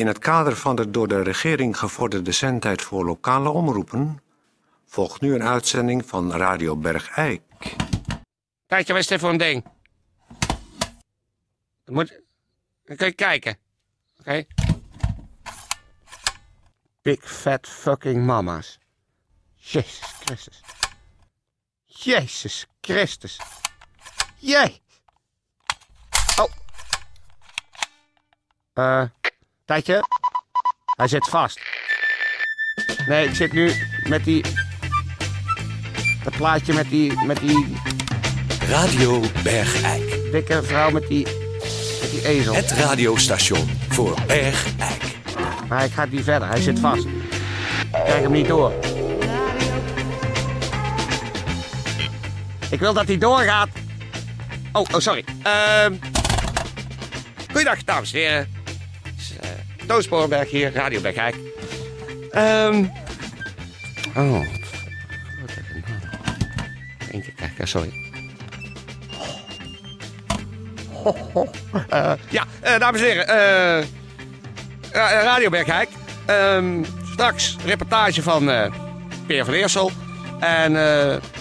In het kader van de door de regering gevorderde zendtijd voor lokale omroepen volgt nu een uitzending van Radio Bergijk. Kijk, wat is dit voor een ding? Dat Moet... Dan kun je kijken. Oké. Big fat fucking mama's. Jezus Christus. Jezus Christus. Jee. Oh. Eh, tijdje. Hij zit vast. Nee, ik zit nu met die... Dat plaatje met die... Met die Radio Bergijk. dikke vrouw met die... Met die ezel. Het radiostation voor Bergijk. Maar ik ga niet verder. Hij zit vast. Ik krijg hem niet door. Ik wil dat hij doorgaat. Oh, oh sorry. Ehm goeiedag, dames en heren. Sporenberg hier, Radio. Ehm oh. Wat even Eén keer kijken, sorry. Eh, ja, eh, dames en heren. Ra- Radio Bergijk. Ehm, straks reportage van Peer van Eersel. En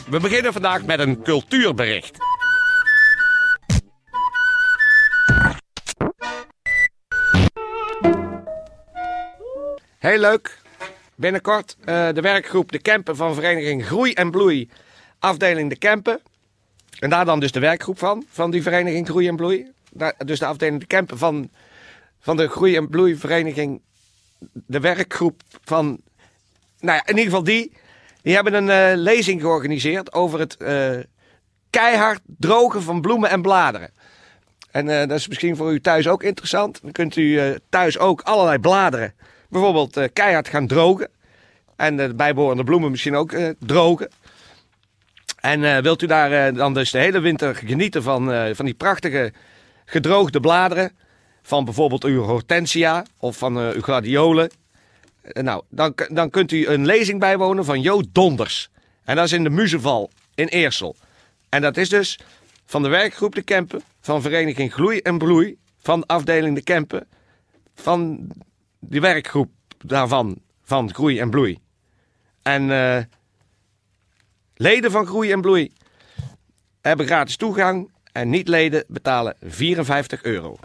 we beginnen vandaag met een cultuurbericht. Heel leuk. Binnenkort eh, de werkgroep De Kempen van vereniging Groei en Bloei. Afdeling De Kempen. En daar dan dus de werkgroep van, van die vereniging Groei en Bloei. Daar, dus de afdeling De Kempen van van de Groei- en Bloeivereniging, de werkgroep van, nou ja, in ieder geval die, die hebben een eh, lezing georganiseerd over het eh, keihard drogen van bloemen en bladeren. En dat is misschien voor u thuis ook interessant. Dan kunt u thuis ook allerlei bladeren, bijvoorbeeld eh, keihard gaan drogen. En de bijbehorende bloemen misschien ook eh, drogen. En eh, wilt u daar dan dus de hele winter genieten van, van die prachtige gedroogde bladeren van bijvoorbeeld uw hortensia of van uw gladiolen. Nou, dan, dan kunt u een lezing bijwonen van Jo Donders. En dat is in de Muzeval in Eersel. En dat is dus van de werkgroep De Kempen, van vereniging Gloei en Bloei, van afdeling De Kempen, van die werkgroep daarvan, van Groei en Bloei. En eh, leden van Groei en Bloei hebben gratis toegang en niet-leden betalen 54 euro.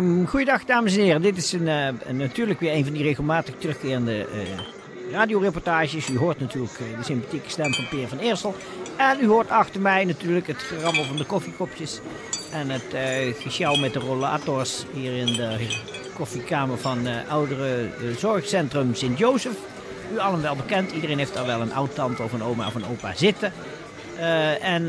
Ehm goeiedag dames en heren, dit is eh, een- natuurlijk weer een van die regelmatig terugkerende eh radioreportages. U hoort natuurlijk eh, de sympathieke stem van Peer van Eersel. En u hoort achter mij natuurlijk het gerammel van de koffiekopjes. En het eh gesjouw met de rollators hier in de koffiekamer van oudere zorgcentrum Sint-Jozef. U allen wel bekend, iedereen heeft daar wel een oud-tante of een oma of een opa zitten. En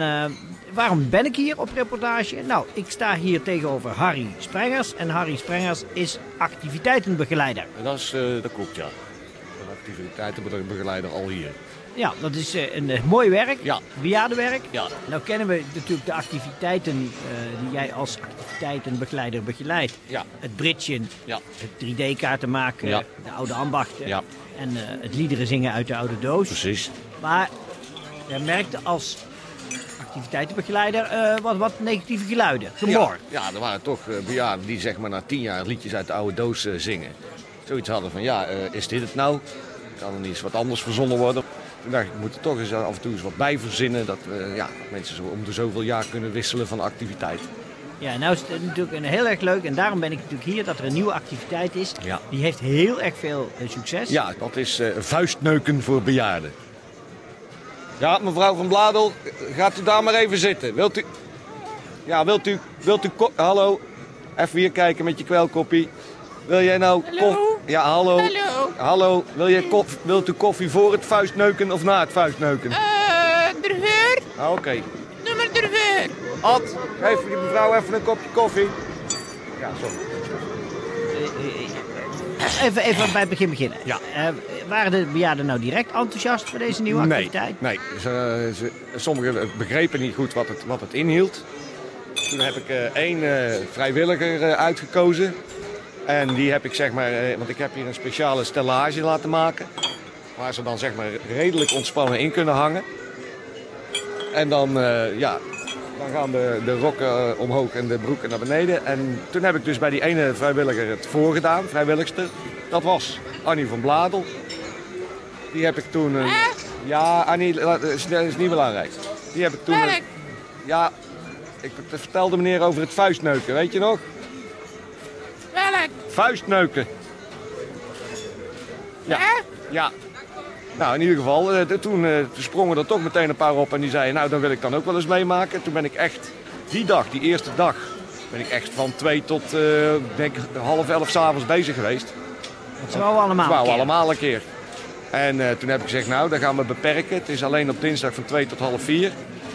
waarom ben ik hier op reportage? Nou, ik sta hier tegenover Harry Sprengers. En Harry Sprengers is activiteitenbegeleider. Dat, is, eh, dat klopt, ja. Een activiteitenbegeleider al hier. Ja, dat is eh, een eh, mooi werk. Ja. Bejaardenwerk. Ja. Nou kennen we natuurlijk de activiteiten die jij als activiteitenbegeleider begeleidt. Ja. Het bridgen, Ja. het 3D-kaarten maken, Ja. de oude ambachten. Ja. En het liederen zingen uit de oude doos. Precies. Maar jij merkte als activiteitenbegeleider eh, wat, wat negatieve geluiden, gemor. Ja, ja, er waren toch eh, bejaarden die zeg maar na tien jaar liedjes uit de oude doos eh, zingen. Zoiets hadden van, ja, is dit het nou? Kan er niet eens wat anders verzonnen worden? Toen dacht ik, we moeten toch eens af en toe eens wat bij verzinnen. Dat we ja, mensen zo om de zoveel jaar kunnen wisselen van activiteit. Ja, nou is het natuurlijk een heel erg leuk en daarom ben ik natuurlijk hier dat er een nieuwe activiteit is. Ja. Die heeft heel erg veel succes. Ja, dat is vuistneuken voor bejaarden. Ja, mevrouw van Bladel, gaat u daar maar even zitten. Wilt u... Ja, wilt u... Wilt u hallo? Even hier kijken met je kwelkoppie. Wil jij nou... Hallo? Ja, hallo. Hallo. Hallo. Wil je koff... Wilt u koffie voor het vuistneuken of na het vuistneuken? Eh, de Ah, Oké. Noem maar de Ad, geef die mevrouw even een kopje koffie. Ja, sorry. Even, even bij het begin beginnen. Ja. Eh, waren de bejaarden nou direct enthousiast voor deze nieuwe Nee, activiteit? nee. Ze, ze, sommigen begrepen niet goed wat het, wat het inhield. Toen heb ik eh, één eh, vrijwilliger uitgekozen. En die heb ik zeg maar, want ik heb hier een speciale stellage laten maken. Waar ze dan zeg maar redelijk ontspannen in kunnen hangen. En dan, ja, dan gaan de, de rokken omhoog en de broeken naar beneden. En toen heb ik dus bij die ene vrijwilliger het voorgedaan, vrijwilligster. Dat was Annie van Bladel. Die heb ik toen... een- ja, Annie, dat is, dat is niet belangrijk. Die heb ik toen... een- ja, ik vertelde meneer over het vuistneuken, weet je nog? Welk? Vuistneuken. Ja. Ja. Nou, in ieder geval, eh, toen, eh, toen sprongen er toch meteen een paar op en die zeiden, nou, dan wil ik dan ook wel eens meemaken. Toen ben ik echt, die dag, die eerste dag, ben ik echt van twee tot, eh, denk half elf s'avonds bezig geweest. Dat zou allemaal. Wauw, een keer. allemaal een keer. En eh, toen heb ik gezegd, nou, dan gaan we beperken. Het is alleen op dinsdag van 2 tot half 4.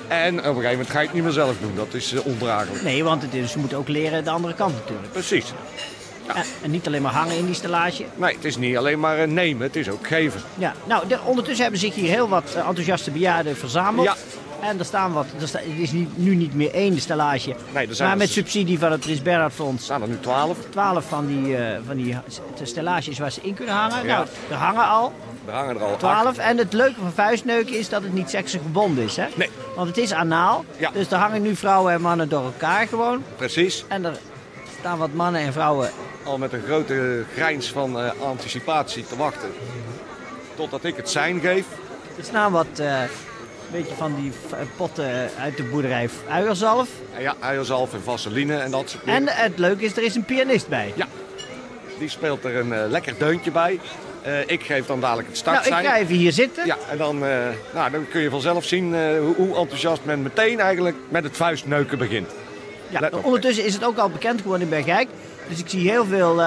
En op een gegeven moment ga ik het niet meer zelf doen. Dat is eh, ondraaglijk. Nee, want het is, ze moeten ook leren de andere kant natuurlijk. Precies. En, en niet alleen maar hangen in die stellage. Nee, het is niet alleen maar eh, nemen, het is ook geven. Ja, nou, de- ondertussen hebben zich hier heel wat enthousiaste bejaarden verzameld. Ja. En er staan wat, er sta- het is niet, nu niet meer één stellage. Nee, er zijn maar met subsidie van het Prins Bernhard Er Fonds. staan er nu 12. Twaalf van die, eh, van die stellages waar ze in kunnen hangen. Ja. Nou, er hangen al Er hangen er al twaalf. En het leuke van vuistneuken is dat het niet seksgebonden is. Hè? Nee. Want het is anaal. Ja. Dus er hangen nu vrouwen en mannen door elkaar gewoon. Precies. En er staan wat mannen en vrouwen. Al met een grote grijns van eh, anticipatie te wachten. Totdat ik het sein geef. Er staan wat eh beetje van die potten uit de boerderij uierzalf. Ja, uierzalf en vaseline en dat soort dingen. En het leuke is, er is een pianist bij. Ja, die speelt er een eh, lekker deuntje bij. Eh, ik geef dan dadelijk het nou, ik startsein. ga even hier zitten. Ja, en dan, eh, nou, dan kun je vanzelf zien hoe, hoe enthousiast men meteen eigenlijk met het vuistneuken begint. Ja, Let ondertussen is het ook al bekend geworden in Bergijk. Dus ik zie heel veel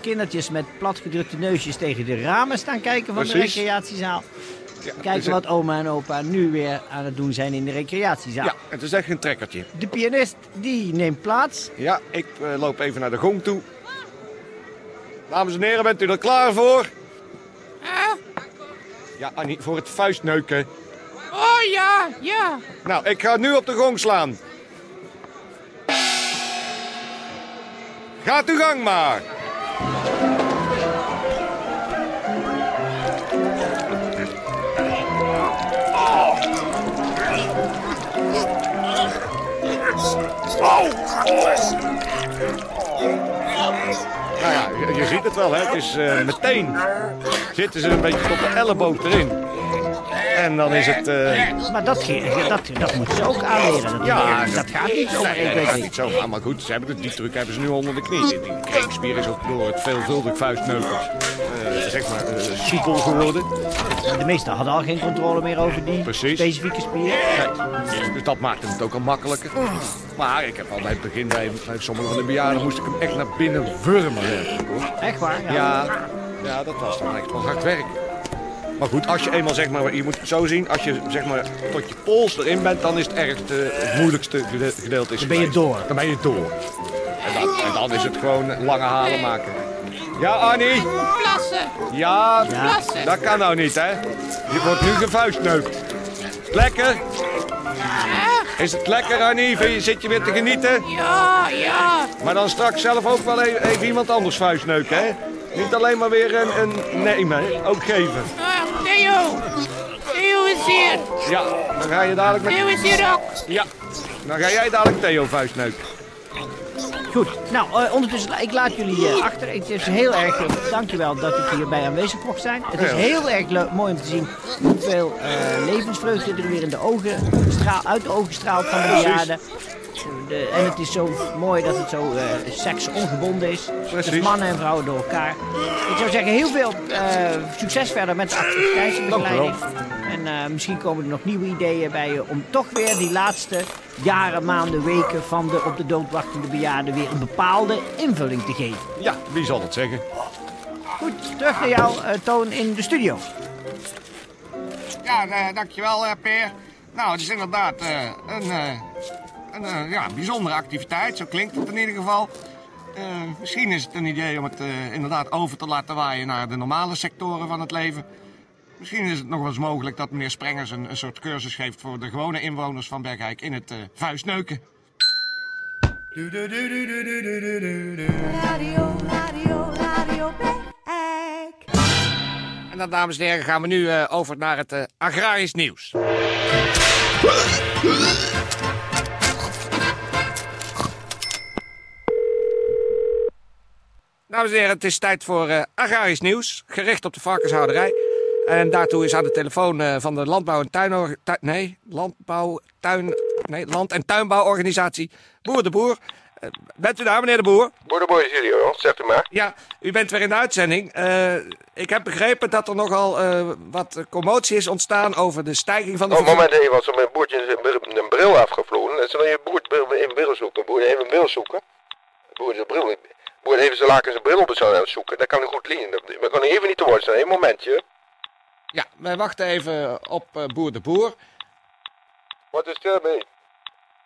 kindertjes met platgedrukte neusjes tegen de ramen staan kijken van de recreatiezaal. Ja, Kijken is wat oma en opa nu weer aan het doen zijn in de recreatiezaal. Ja, het is echt een trekkertje. De pianist die neemt plaats. Ja, ik eh, loop even naar de gong toe. Dames en heren, bent u er klaar voor? Ja, Annie, voor het vuistneuken. Oh ja, ja. Nou, ik ga nu op de gong slaan. Gaat uw gang maar. Nou ja, je, je ziet het wel, hè. Het is eh, meteen zitten ze een beetje tot de elleboog erin. En dan is het... eh, Maar dat, dat, dat moeten ze ook aanleren. Dat, Ja, dat gaat niet zo Nee, nee, dat gaat even. niet zo. Maar, goed, ze hebben het, die truc hebben ze nu onder de knie. Kringspier is ook door het veelvuldig vuistneuken eh, zeg maar, eh, soepel geworden. De meesten hadden al geen controle meer over die Precies. specifieke spier. Nee, dus dat maakte het ook al makkelijker. Maar ik heb al bij het begin, bij, bij sommige van de bejaarden, moest ik hem echt naar binnen wurmen. Echt waar? Ja. Ja, ja, dat was dan echt wel hard werk. Maar goed, als je eenmaal zeg maar, je moet het zo zien, als je zeg maar tot je pols erin bent, dan is het erg het moeilijkste gede- gedeelte. Is Dan ben je door. Dan ben je door. En dan, en dan is het gewoon lange halen maken. Ja, Annie? Plassen. Ja, Plassen. dat kan nou niet, hè? Je wordt nu gevuistneukt. Lekker? Is het lekker, Annie? Vind je- Zit je weer te genieten? Ja, ja. Maar dan straks zelf ook wel even, even iemand anders vuistneuken, hè? Niet alleen maar weer een, een nemen, ook geven. Theo. Theo is hier. Ja, dan ga je dadelijk met... Theo is hier ook. Ja, dan ga jij dadelijk Theo vuistneuken. Goed, nou eh, ondertussen, ik laat jullie eh, achter. Het is heel erg, eh, dankjewel dat ik hierbij aanwezig mocht zijn. Het is heel erg leuk, mooi om te zien hoeveel eh, levensvreugde er weer in de ogen straal, uit de ogen straalt van de bejaarden. De, en het is zo mooi dat het zo eh seksongebonden is. Precies. Dus mannen en vrouwen door elkaar. Ik zou zeggen, heel veel eh, succes verder met de activiteitsbegeleiding. En eh, misschien komen er nog nieuwe ideeën bij je om toch weer die laatste jaren, maanden, weken van de op de dood wachtende bejaarden weer een bepaalde invulling te geven. Ja, wie zal het zeggen? Goed, terug naar jou, Toon, in de studio. Ja, eh, dankjewel, eh, Peer. Nou, het is inderdaad eh, een, eh, een eh, ja, bijzondere activiteit. Zo klinkt het in ieder geval. Eh, misschien is het een idee om het eh, inderdaad over te laten waaien naar de normale sectoren van het leven. Misschien is het nog wel eens mogelijk dat meneer Sprengers een, een soort cursus geeft voor de gewone inwoners van Bergijk in het eh vuistneuken. Radio, radio. Radio, Bergijk. En dan, dames en heren, gaan we nu eh, over naar het agrarisch nieuws. Dames en heren, het is tijd voor eh, agrarisch nieuws, gericht op de varkenshouderij. En daartoe is aan de telefoon eh, van de landbouw- en tuin, nee, landbouw, tuin, nee, land- en tuinbouworganisatie Boer de Boer. Eh, bent u daar, meneer de Boer? Boerderboy is hier, hoor. Zegt u maar. Ja, u bent weer in de uitzending. Ik heb begrepen dat er nogal wat commotie is ontstaan over de stijging van de... Oh, moment even, was er een boertje een bril- een bril afgevlogen. En ze dan je boer even een bril zoeken. Boer even een bril zoeken. Boer de bril, boer even zijn laken zijn bril op zoeken. Dat kan hij goed leren. We kunnen even niet te woord zijn. Een momentje. Ja, wij wachten even op eh, Boer de Boer. Wat is er mee?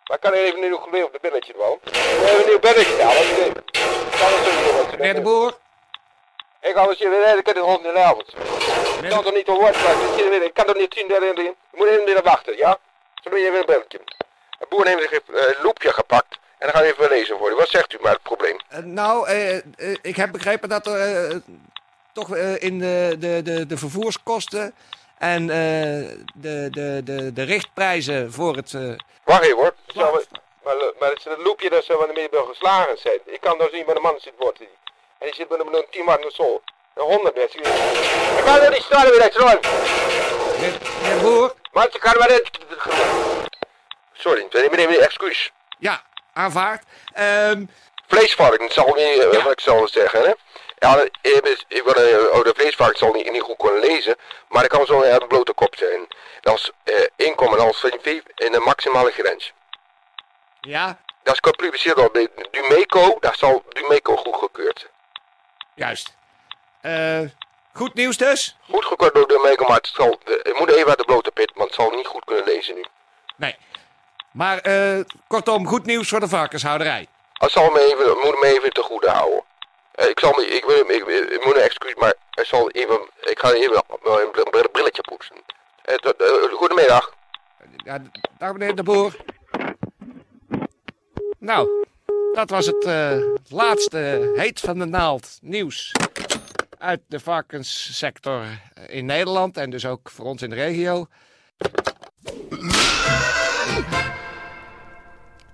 Maar kan er even nu nog weer op de billetje wel? Even een nieuw belletje halen. Ik kan het zo Meneer de Boer? Ik ga eens weer, ik heb het rond in de avond. Ik kan toch niet te woord zijn. Ik Ik kan toch niet zien daarin. Je moet even wachten, ja? Zo doe je even een belletje. De boer heeft zich een uh, loepje gepakt. En dan gaan we even lezen voor u. Wat zegt u maar het probleem? Eh, nou, eh, eh, ik heb begrepen dat er toch in de, de, de, de vervoerskosten en de, de, de, de richtprijzen voor het... Wacht even hoor. Zal maar, maar het is een loepje dat ze van de middenbel geslagen zijn. Ik kan nou zien waar de man zit wordt. En die zit met een, een 10 watt zo. Een 100 best. Ik kan er niet staan weer uit Ron. meneer, de Boer? Maar ik kan maar niet. Sorry, meneer, meneer, excuus. Ja, aanvaard. Ehm, Vleesvarken, zal niet, eh, Ja. wat ik zal zeggen, hè. Ja, ik, ben- ik eh, oh, de vleesvarken zal niet, niet goed kunnen lezen, maar ik kan zo uit een blote kop zijn. Dat is eh, inkomen als vijf in de maximale grens. ja, Dat is gepubliceerd door de Dumeco, dat zal Dumeco goedgekeurd juist. Eh, goed nieuws dus? Goedgekeurd door Dumeco, maar het zal, eh, het moet even uit de blote pit, want het zal niet goed kunnen lezen nu. Maar eh, kortom, goed nieuws voor de varkenshouderij. Het zal me even, het moet me even te goede houden. Eh, ik zal me, ik, wil, ik, ik, ik moet een excuus, maar ik zal even, ik ga even wel een bril- bril- brilletje poetsen. Eh, goedemiddag. Ja, dag meneer de Boer. Nou, dat was het eh, laatste heet van de naald nieuws uit de varkenssector in Nederland en dus ook voor ons in de regio.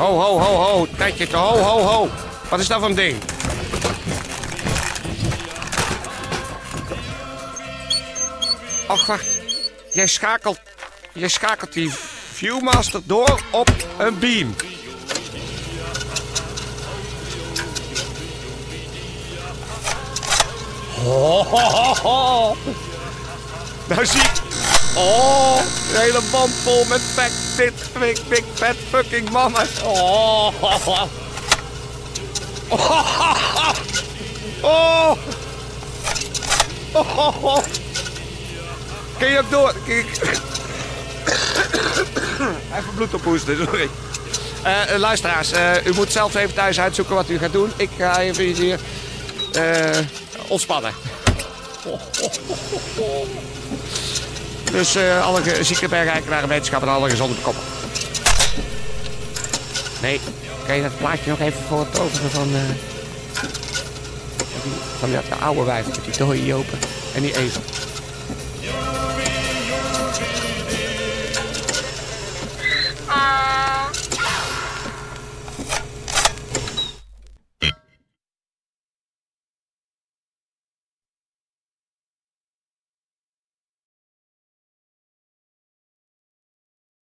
Ho, ho, ho, ho. Tijdje, ho, ho, ho. Wat is dat voor een ding? Och, wacht. Jij schakelt, jij schakelt die Viewmaster door op een beam. Ho. Nou zie ik. Oh, een hele band vol met fat, dit, big, big, fat fucking mannen. Oh. Oh. Oh. Oh. oh. Kun je ook door? Even bloed ophoesten, sorry. Eh, luisteraars, eh, u moet zelf even thuis uitzoeken wat u gaat doen. Ik ga even hier eh, ontspannen. Dus eh, alle ge- zieke bergeikenaren wetenschap en alle gezonde koppen. Nee, kan je dat plaatje nog even voor het overen van... die- van dat oude wijf met die dode Jopen en die ezel.